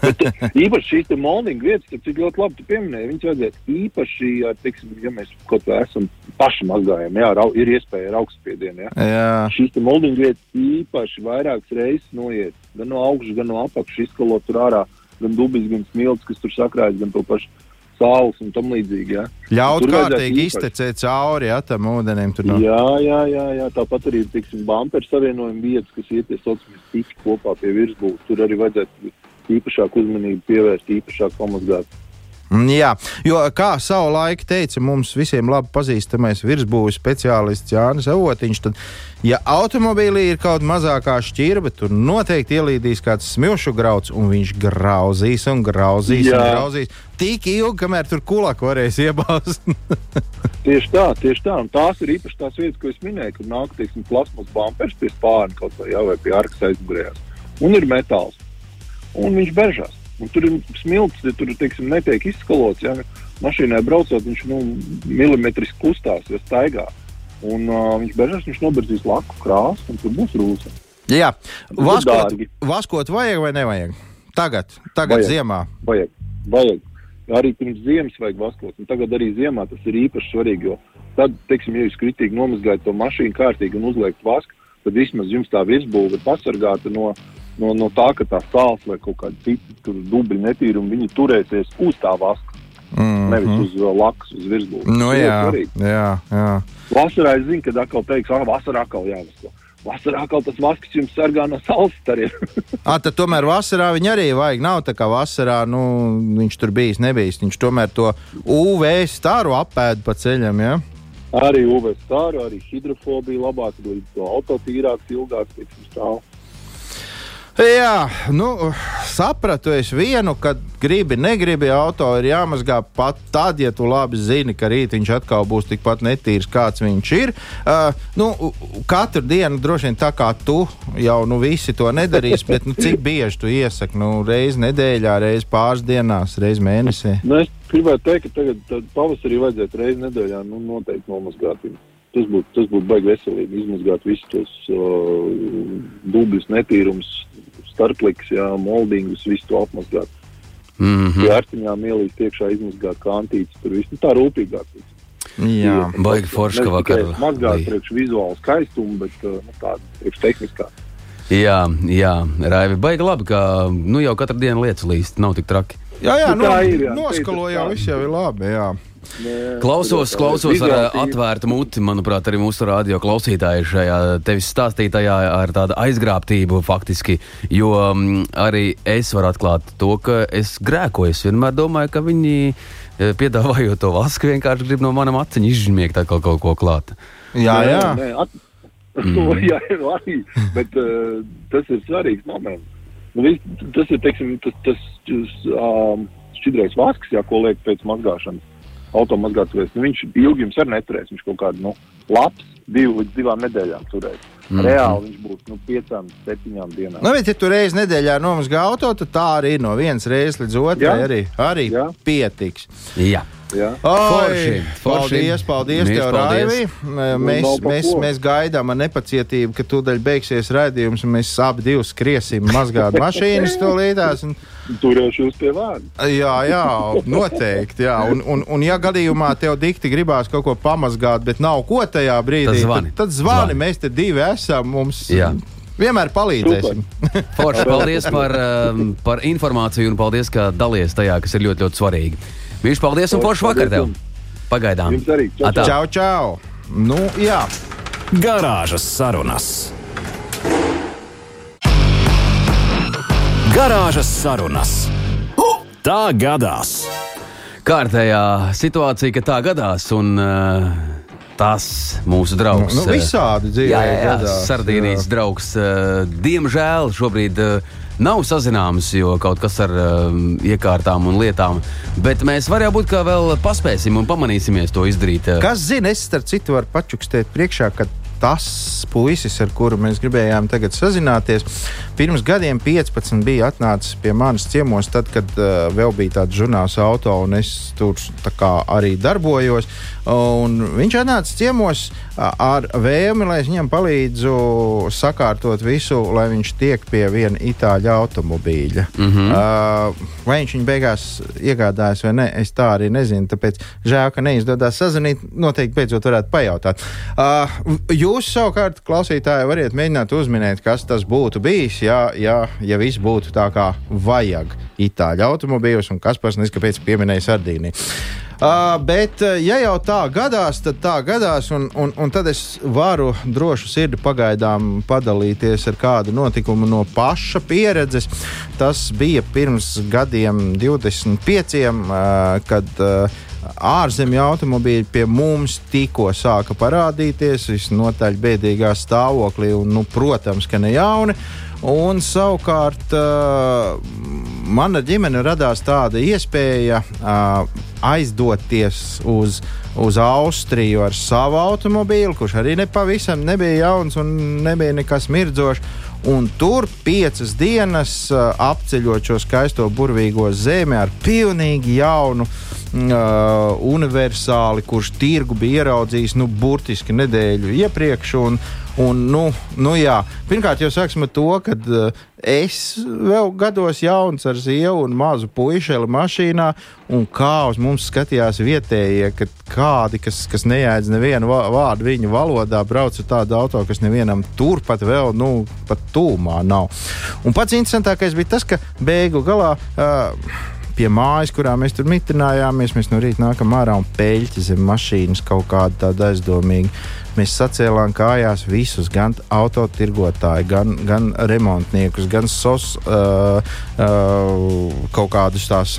Bet, īpaši šīs moldinga vietas, cik ļoti labi tu pieminēji, viņas vajadzētu īpaši, ar, teiksim, ja mēs kaut kā esam paši mazgājami, jā, ir iespēja ar augstspiedienu. Jā. Jā. Šīs moldinga vietas īpaši vairākas reizes noiet, gan no augšas, gan no apakšas, izkalot tur ārā, gan dubis, gan smilts, kas tur sakrājas, gan to pašu saules un tam līdzīgi. Jā. Ļaut kārtīgi iztecēt cauri ja, tam ūdenim. No. Jā, jā, jā, jā, tāpat arī ir bumper savienojuma vietas, kas iet tie saucamie stīki kopā pie virsbūves. Tur arī vajadzētu īpašāku uzmanību pievērst, īpašāk pamazgāt. Mm, Jā, jo, kā savu laiku teica mums visiem labi pazīstamais virsbūves speciālists Jānis Avotiņš, tad, ja automobīlī ir kaut mazākā šķirba, tur noteikti ielīdīs kāds smilšu grauds, un viņš grauzīs un grauzīs un Jā. grauzīs. Tik ilgi, kamēr tur kulak varēs iebāzt. Tieši tā, tieši tā. Un tās ir īpaši tās vietas, ko es minēju, kur nāk, teiksim, plasmas bumpers pie spārna kaut vai, jā, vai pie arkas aizmugurējās. Un ir metāls. Un viņš bežās. Un tur ir smilts, ja tur, teiksim, netiek izskalots. Ja, mašīnai braucot, viņš nu, milimetriski kustās, jo staigā. Un uh, viņš bežās, viņš noberzīs laku krāsu, un tur būs rūsa. Jā, ir vaskot, vaskot vajag vai nevajag? Tagad, tagad Vajag. ziemā. Vajag, vajag. Arī pirms ziemas vajag vaskot. Un tagad arī ziemā tas ir īpaši svarīgi. Jo tad, teiksim, ja jūs kritīgi nomazgājat to mašīnu kārtīgi un uzliekat vasku, tad vismaz jums tā virsbūve ir pasargāta no, no, no tā, ka tā sāls vai kaut kāda cita dubļa netīruma, viņi turēsies uz tā vaska, Mm nevis uz uh, lakas, uz virsbūves. Nu, jā, jā, jā. Vasarā es zinu, ka atkal teiks, ah, vasarā atkal jāvasko. Vasarā atkal tas vasks jums sargā no saules stariem. À, tad tomēr vasarā viņa arī vajag. Nav tā kā vasarā nu, viņš tur bijis, nebijis. Viņš tomēr to UV staru apēda pa ceļam. Ja? arī UV stāra, arī hidrofobija labāk, līdz to autotīrāks, ilgāks, teiksim, stāv. Jā, nu, sapratu es vienu, ka gribi, negribi auto ir jāmazgā pat tad, ja tu labi zini, ka rīt viņš atkal būs tikpat netīrs, kāds viņš ir. Uh, nu, katru dienu droši vien tā kā tu jau nu, visi to nedarīs, bet nu, cik bieži tu iesaki? Nu, reizi nedēļā, reizi pāris dienās, reizi mēnesī. Nu, es gribētu teikt, ka tagad pavasarī vajadzētu reizi nedēļā nu, noteikti nomazgāt viņu. Tas būtu tas būt baigi veselīgi, izmazgāt visus tos uh, dubļus, netīrumus, starpliks, jā, moldingus, visu to apmazgāt. Mm Mm. -hmm. Vērtiņām ielīst iekšā, izmazgāt kantītes, tur viss nu, tā rūpīgāk. Jā, Baigi forši, ka vakar Mazgāt priekš vizuālu skaistumu, bet uh, nu, tāda priekš tehniskā. Jā, jā, Raivi, baigi labi, ka nu, jau katru dienu lietas līst, nav tik traki. jā, jā Nu, no, tā ir, jā. noskalo jau viss jau ir labi. Jā. Klausos, klausos ar atvērtu muti. Manuprāt, arī mūsu radio klausītāji šajā tevis stāstītajā ar tādu aizgrābtību faktiski. Jo um, arī es varu atklāt to, ka es grēkoju. Es vienmēr domāju, ka viņi eh, piedāvājot to vasku, vienkārši grib no manām acīm izžmiegt atkal kaut ko klāt. Jā, jā. Nē, at... to, jā, arī, bet uh, tas ir svarīgs moments. Nu, vis, tas ir teiksim, tas, tas, tas um, šķidrais vasks, jā, ko liek pēc mazgāšanas. Automazgātājs, nu, viņš ilgi jums arī neturēs. Viņš kaut kādu nu, labs, divu līdz divām nedēļām turēs. Mm. Reāli viņš būs nu, piecām, septiņām dienām. Nu, bet, ja tu reizi nedēļā nomazgā auto, tad tā arī ir no vienas reizes līdz otrai. Jā. Arī, arī Jā. pietiks. Jā. Jā. Oi, Forši, forši. Paldies, paldies, Mīļš tev, paldies. Raivi. Mēs, mēs, mēs gaidām ar nepacietību, ka tūdaļ beigsies raidījums, un mēs abi divi skriesim mazgāt mašīnas to līdās. Un, Turēšu jūs pie vārda. jā, jā, noteikti. Jā. Un, un, un, ja gadījumā tev dikti gribās kaut ko pamazgāt, bet nav ko tajā brīdī, Tad zvani. tad, tad zvani. Zvani. Mēs te divi esam. Mums Jā. vienmēr palīdzēsim. Forši, paldies par, um, par informāciju un paldies, ka dalies tajā, kas ir ļoti, ļoti svarīgi. Viņš paldies un forši vakar tev! Pagaidām! Jums arī. Čau, Atā. Čau, čau! Nu, jā. Garāžas sarunas. Garāžas sarunas. Tā gadās! Kārtējā situācija, ka tā gadās, un uh, tas mūsu draugs. Nu, uh, visādi dzīvē Jā, jā, jā gadās, Sardīnijas jā. draugs. uh, Diemžēl šobrīd uh, nav sazināms, jo kaut kas ar um, iekārtām un lietām. Bet mēs varam būt, ka vēl paspēsim un pamanīsimies to izdarīt. uh, Kas zina, es starp citu varu pačukstēt priekšā, ka tas puisis, ar kuru mēs gribējām tagad sazināties, pirms gadiem 15 bija atnācis pie manis ciemos, tad, kad uh, vēl bija tāds žurnāls auto, un es tur arī darbojos. Un viņš atnāca ciemos ar vēlmi, lai es viņam palīdzu sakārtot visu, lai viņš tiek pie viena itāļu automobīļa. Mm -hmm. uh, vai viņš viņu beigās iegādājas vai nē, es tā arī nezinu. Tāpēc žēl, ka neizdodas sazvanīt. Noteikti beidzot varētu pajautāt. Uh, jūs savukārt, klausītāji, variet mēģināt uzminēt, kas tas būtu bijis, ja, ja, ja viss būtu tā kā vajag itāļu automobīļos, un kas pats neskaidrs pieminēja Sardīniju. Uh, bet, uh, ja jau tā gadās, tad tā gadās, un, un, un tad es varu drošu sirdi pagaidām padalīties ar kādu notikumu no paša pieredzes. Tas bija pirms gadiem, 25, uh, kad uh, ārzemju automobīļi pie mums tikko sāka parādīties, visnotaļ bēdīgā stāvoklī, un, nu, protams, ka ne jauni. Un savukārt uh, mana ģimene radās tāda iespēja uh, aizdoties uz, uz Austriju ar savu automobīlu, kurš arī nepavisam nebija jauns un nebija nekas mirdzošs. Un tur piecas dienas uh, apceļot šo skaisto burvīgo zemi ar pilnīgi jaunu uh, universāli, kurš tirgu bija ieraudzījis nu, burtiski nedēļu iepriekš. Un, un, nu, nu, jā. Pirmkārt, jau sāksim ar to, ka uh, es vēl gados jauns ar sievu un mazu puišeli mašīnā, un kā uz mums skatījās vietējie, kad kādi, kas, kas neēdz nevienu vā- vārdu viņu valodā, brauc ar tādu auto, kas nevienam turpat vēl, nu, pat tūmā nav. Un pats interesantākais bija tas, ka beigu galā. Uh, pie mājas, kurā mēs tur mitrinājāmies. Mēs no rīta nākam ārā un peļķi zem mašīnas kaut kāda tāda aizdomīga. Mēs sacēlām kājās visus, gan autotirgotāju, gan, gan remontniekus, gan sos, uh, uh, kaut kādus tās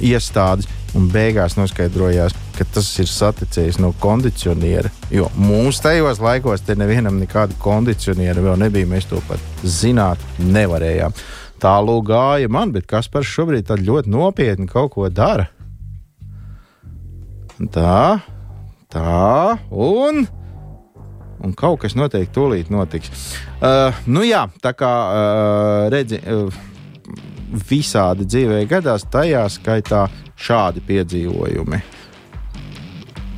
iestādes. Un beigās noskaidrojās, ka tas ir saticies no kondicioniera. Jo mūsu tajos laikos te nevienam nekāda kondicioniera vēl nebija. Mēs to pat zināt nevarējām. Tālāk gāja man, bet kas par šobrīd ļoti nopietni kaut ko dara. Tā, tā, un, un kaut kas noteikti tūlīt notiks. Uh, nu jā, tā kā uh, redzi, uh, visādi dzīvē gadās, tajā skaitā šādi piedzīvojumi.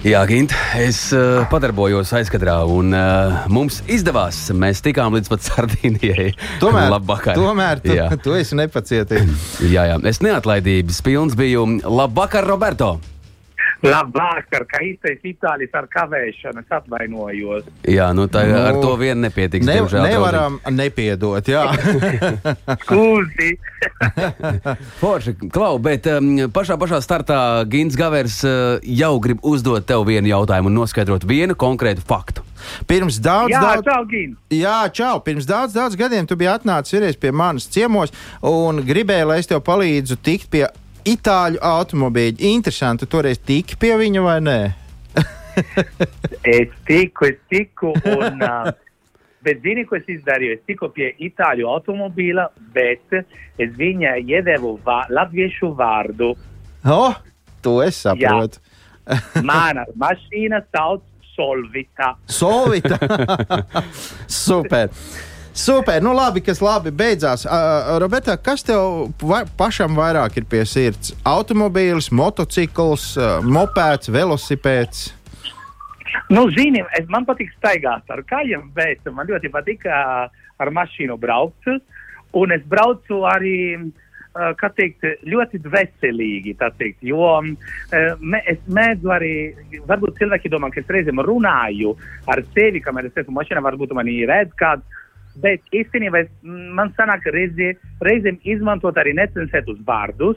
Jā, Gint, es uh, padarbojos aizkadrā, un uh, mums izdevās. Mēs tikām līdz pat Sardīnijai. Tomēr, Labvakar. tomēr tu, Jā. tu esi nepacietīgs. jā, jā, es neatlaidības pilns biju. Labvakar, Roberto! Labvakar, kā īstais itālis ar kavēšanu, es atvainojos. Jā, nu tā Nu, ar to vien nepietiks. Ne, diemžēl, nevaram nepiedot. Jā. Skūzi! Forši, Klau, bet um, pašā, pašā startā Gins Gavers uh, jau grib uzdot tev vienu jautājumu un noskaidrot vienu konkrētu faktu. Pirms daudz, Jā, daudz, čau, Gīns! Jā, čau! Pirms daudz, daudz gadiem tu biji atnācis pie manas ciemos un gribēji, lai es tev palīdzu tikt pie itāļu automobīļa. Interesanti, tu toreiz tiki pie viņa vai nē? Es tiku, es tiku, un, uh, bet zini, ko es izdarīju? Es tiku pie itāļu automobīla, bet es viņai iedevu vā, latviešu vārdu. Oh, to es saprotu. Mana mašīna sauc Solvita. Solvita! Super! Super, nu labi, kas labi beidzās. Uh, Roberta, kas tev va pašam vairāk ir pie sirds? Automobīls, motocikls, uh, mopēds, velosipēds. Nu, zini, es, man patīk staigāt ar kājām, bet man ļoti patīk uh, ar mašīnu braukt. Un es braucu arī, kā teikt, ļoti veselīgi. Teikt, jo me, es mēdzu arī, varbūt cilvēki domā, ka es reizēm runāju ar sevi, kamēr es esmu mašīnā, varbūt man ir redz kāds. Bet īstenībā es, man sanāk reizi, reizēm izmantot arī necensētus vārdus.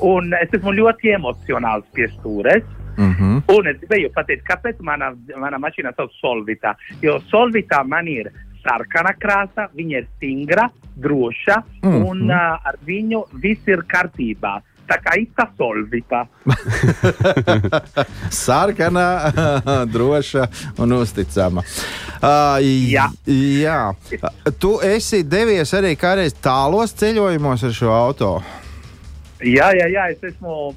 Un es esmu ļoti emocionāls pie stūres. Mm -hmm. Un es gribēju pateikt, kāpēc mana, mana mašīna sauc Solvita. Jo Solvita man ir sarkana krāsa, viņa ir stingra, droša, mm Mhm. -hmm. un uh, ar viņu viss ir kārtībā. Tā kā īsta Solvita. Sarkana, droša un uzticama. Uh, Jā. jā. Tu esi devies arī kādreiz tālos ceļojumos ar šo auto. Jā, jā, jā, es esmu.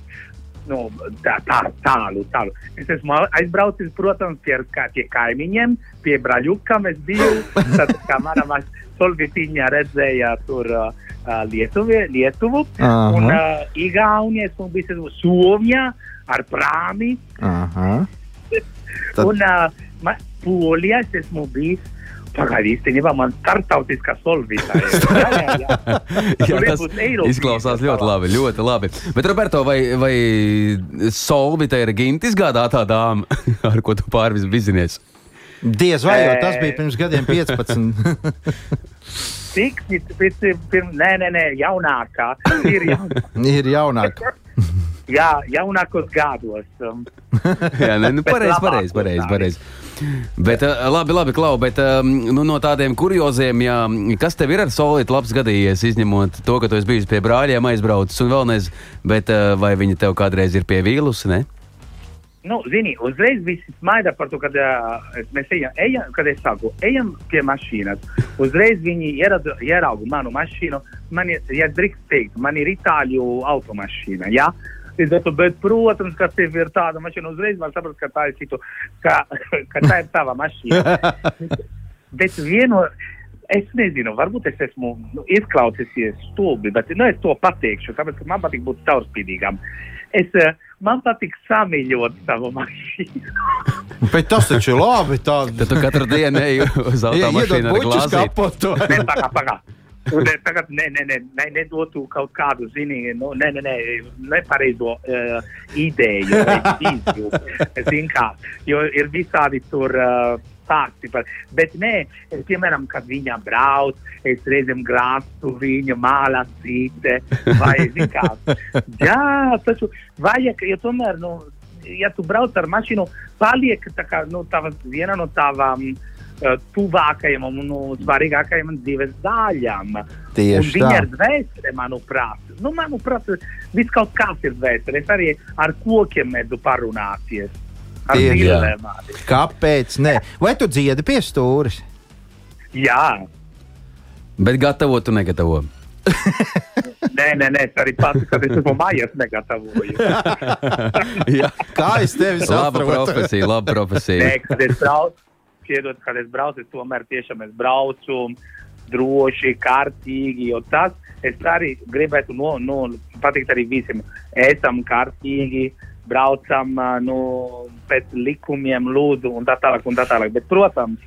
Nu, tā, tā, tālu, tālu. Es esmu aizbraucis, protams, pie, kā, pie kaimiņiem, pie brāļukām. Es biju, tad, kā mana mašīna Solvitiņa redzēja tur uh, uh, Lietuvi, Lietuvu. Aha. Un uh, Igaunija, esmu bijis esmu Somijā ar prāmi. Tad- Un uh, ma- Polijā es esmu bijis. Pagaidi, īstenībā man startautiskā solvītā. Jā, jā, jā. Jā, tas izklausās ļoti labi. Ļoti labi. Bet, Roberto, vai, vai Solvita ir Ginta izgādātā dāma, ar ko tu pārvis bizinies? Diez vai jau tas bija pirms gadiem 15. Cik, pēc, pirms, nē, nē, nē, jaunākā. Ir jaunākā. ir jaunāk. Jā, jaunākos gados. Um, Jā, ne, nu, pareizi, pareizi, pareizi, pareizi. Bet, labi, labi, Klau, bet nu, no tādiem kurioziem, jā, kas tev ir ar solītu labs gadījies, izņemot to, ka tu esi bijis pie brāļiem aizbraucis un vēl nezinu, bet vai viņi tev kādreiz ir pie vīlusi, ne? Nu, zini, uzreiz visi smaida par to, kad uh, mēs ejam, ejam, kad es saku, ejam pie mašīnas. Uzreiz viņi ieradu, ierauga manu mašīnu. Man ir, ja drīkst teikt, man ir itāļu automašīna. Ja? To, bet, protams, ka tev ir tāda mašīna, uzreiz man saprast, ka tā ir, citu, ka, ka tā ir tava mašīna. bet vienu, es nezinu, varbūt es esmu nu, izklausījies stulbi, bet nu, es to pateikšu, tāpēc, ka man patīk būt caurspīdīgam. Es, eh, man patīk samīļot savu mašīnu. Bet tas taču ir labi. Tā... Tad tu katru dienu ej uz automašīnu ar glāzi. Nē. Un eh, tagad ne, ne, ne, ne, nedotu kaut kādu, zini, nu, ne, ne, ne, nepareizo uh, ideju vai vīziju. Zini kā, jo ir visādi tur uh, stāsti par, bet nē, es, piemēram, kad viņa brauc, es reizēm grāstu viņu mālasīte, vai, zini kā, jā, taču vajag, jo tomēr, nu, ja tu brauc ar mašīnu, paliek tā kā, nu, tava, viena no tavām uh, tuvākajam un nu, svarīgākajam dzīves daļām. Tieši un viņa tā. ir dvēsele, manuprāt. Nu, manuprāt, viss kaut kas ir dvēsele. Es arī ar kokiem mēdzu parunāties. Tieši, arī. Kāpēc? Nē? Vai tu dziedi pie stūres? Jā. Bet gatavot tu negatavo. Nē, nē, nē, es arī pats, kad es esmu mājās, negatavoju. Jā, Kā es tevi laba saprotu? profesija, laba profesija. Nē, kad es braucu, piedod, kad es braucu, es tomēr tiešām es braucu droši, kārtīgi, jo tas es arī gribētu no, no, pateikt arī visiem. Esam kārtīgi, braucam nu, pēc likumiem, lūdzu, un tā tālāk, un tā tālāk. Bet, protams,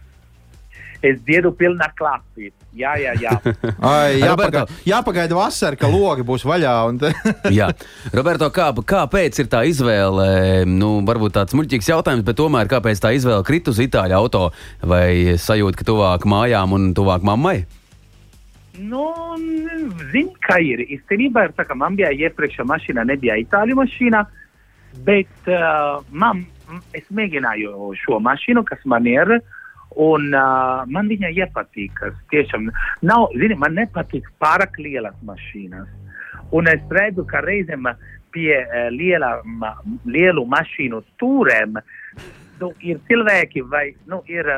es dziedu pilnā klasī. Jā, jā, jā. Ai, Roberto. jāpagaida, vasara, ka logi būs vaļā. Un... te- Jā, Roberto, kā, kāpēc ir tā izvēle? Nu, varbūt tāds muļķīgs jautājums, bet tomēr kāpēc tā izvēle krit uz itāļu auto vai sajūta, ka tuvāk mājām un tuvāk mammai? Nu, zini, kā ir. Īstenībā ir tā, ka man bija iepriekšējā mašīnā, nebija itāļu mašīna, bet uh, man, es mēģināju šo mašīnu, kas man ir, un uh, man viņa iepatīk. Tiešām, nav, zini, man nepatīk pārāk lielas mašīnas. Un es redzu, ka reizēm pie uh, liela, ma, lielu mašīnu stūrēm nu, ir cilvēki vai nu, ir,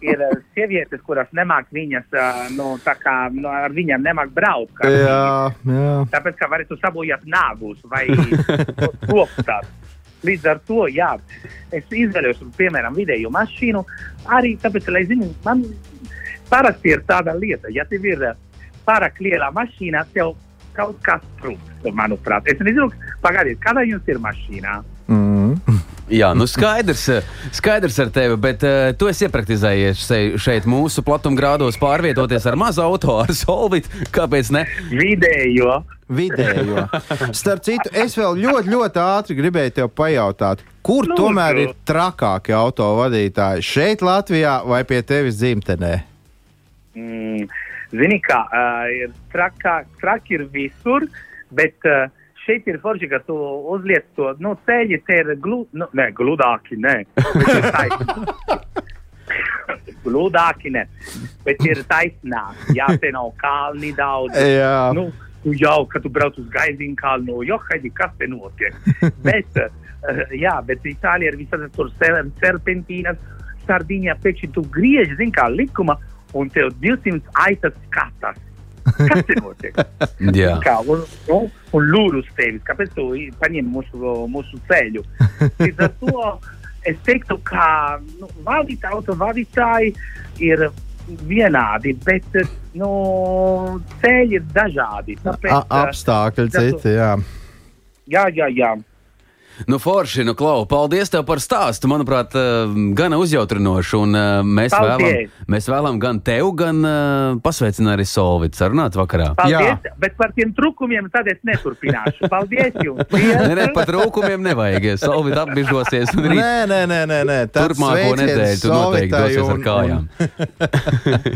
ir sievietes, kuras nemāk viņas, nu, tā kā nu, ar viņām nemāk braukt. jā, jā. Tāpēc, ka varētu sabojāt nāgus vai kopstāt. Līdz ar to, jā, es izvēlējos, piemēram, vidēju mašīnu. Arī tāpēc, lai zinu, man parasti ir tāda lieta, ja tev ir eh, pārāk liela mašīna, tev kaut kas trūkst, manuprāt. Es nezinu, pagaidiet, kāda jums ir mašīna? Mm. Jā, nu skaidrs, skaidrs ar tevi, bet uh, tu esi iepraktizējies šeit, mūsu platumgrādos pārvietoties ar mazu auto, ar solvitu. Kāpēc ne? Vidējo. Vidējo. Starp citu, es vēl ļoti, ļoti ātri gribēju te pajautāt, kur Lūdzu. tomēr ir trakākie auto vadītāji? Šeit, Latvijā vai pie tevis dzimtenē? Mm, zini, kā uh, ir trakā, traki ir visur, bet uh, šeit ir forši, ka tu uzliec to nu, ceļu, te ir glu, nu, ne, gludāki, nē. gludāki, ne, bet ir taisnāk. Jā, te nav kalni daudz. Jā. Nu, tu jau, kad tu brauc uz gaidīnu kalnu, jo, haidi, kas te notiek? bet, uh, jā, bet Itālija ir visādi tur ser- serpentīnas, sardiņā pēkšņi tu griež, zin kā likuma, un tev 200 aitas skatās. Kas te notiek? Jā, Kā, un, nu, un lūdzu uz tevis, kāpēc tu paņem mūsu, mūsu ceļu? Līdz ar to es teiktu, ka nu, vadīt, auto vadītāji ir vienādi, bet nu, ceļi ir dažādi. Tāpēc, A, apstākļi tas- citi, jā. Jā, jā, jā. Nu forši, nu klau, paldies tev par stāstu. Manuprāt, uh, gana uzjautrinoši. Un uh, mēs, Paldies. vēlam, mēs vēlam gan tev, gan uh, pasveicināt arī Solvitu sarunāt vakarā. Paldies, bet par tiem trūkumiem tad es neturpināšu. Paldies jums! Nē, nē, pat rūkumiem nevajag. Solvita apbižosies un rīt Nē, nē, nē, nē, nē. Turpmāko nedēļu tu noteikti dosies ar un- kājām.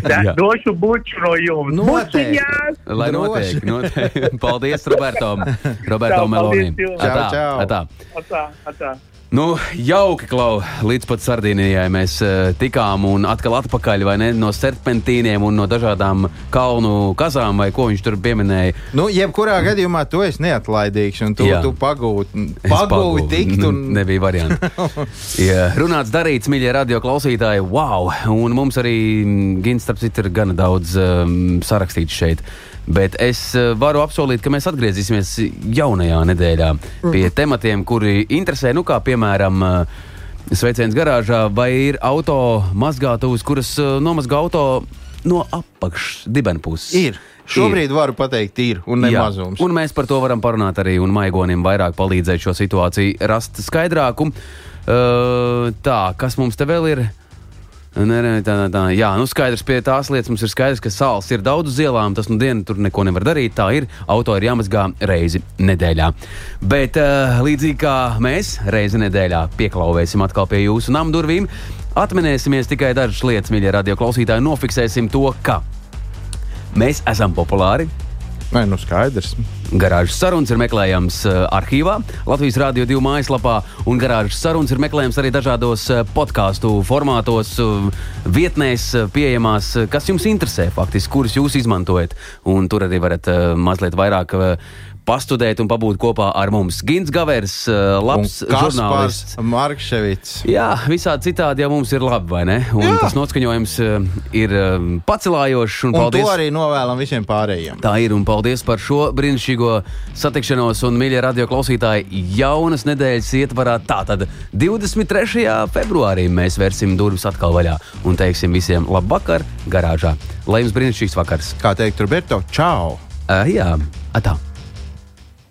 Da, Jā. došu buču no jums. Noteikti. Bučiņās! Lai notiek, notiek. Paldies, Roberto, Roberto Čau, Melonim. Atā, Čau, čau. atā. Atā, atā. Nu, jauki, Klau, līdz pat Sardīnijai mēs uh, tikām un atkal atpakaļ, vai ne, no serpentīniem un no dažādām kalnu kazām, vai ko viņš tur pieminēja. Nu, jebkurā gadījumā tu esi neatlaidīgs, un tu, Jā. tu pagūti, Es pagūti tikt. Un... Nebija variantu. Jā, runāts, darīts, mīļie radio klausītāji. Wow! Un mums arī Gins, starp citu, ir gana daudz um, sarakstīts šeit. Bet es uh, varu apsolīt, ka mēs atgriezīsimies jaunajā nedēļā pie tematiem, kuri interesē, nu, kā piemēram. Uh, Sveiciens garāžā, vai ir auto mazgātavas, kuras uh, nomazgā auto no apakšas, dibenpuses? Ir. Šobrīd varu pateikt, ir un Jā, nemazums. Un mēs par to varam parunāt arī, un Maigonim vairāk palīdzēt šo situāciju rast skaidrāku. Uh, tā, kas mums te vēl ir? Nē, nē, tā, tā. Jā, nu skaidrs, pie tās lietas mums ir skaidrs, ka sāls ir daudz uz ielām. Tas nu dienu tur neko nevar darīt. Tā ir. Auto ir jāmazgā reizi nedēļā. Bet uh, līdzīgi kā mēs reizi nedēļā pieklauvēsim atkal pie jūsu nama durvīm, atminēsimies tikai dažas lietas, mīļie radio klausītāji. Nofiksēsim to, ka mēs esam populāri. Nē, nu skaidrs. Garāžas sarunas ir meklējams uh, arhīvā, Latvijas Rādio 2 mājaslapā, un garāžas sarunas ir meklējams arī dažādos uh, podkāstu formātos, uh, vietnēs, pieejamās, kas jums interesē, faktiski, kuras jūs izmantojat. Un tur arī varat mazliet vairāk. Pastudēt un pabūt kopā ar mums. Gins Gavers, uh, labs žurnālists. Markevits. Jā, visādi citādi jau mums ir labi, vai ne? Un Jā. tas noskaņojums uh, ir uh, pacelājošs. Un Un paldies! to arī novēlam visiem pārējiem. Tā ir un paldies par šo brīnišķīgo satikšanos. Un, mīļie radio klausītāji, jaunas nedēļas ietvarā. Tātad 23. februārī mēs vērsim durvis atkal vaļā un teiksim visiem labu vakaru garāžā. Lai jums brīnišķīgs vakars! Kā teikt, Roberto, čau! Uh, jā, atā!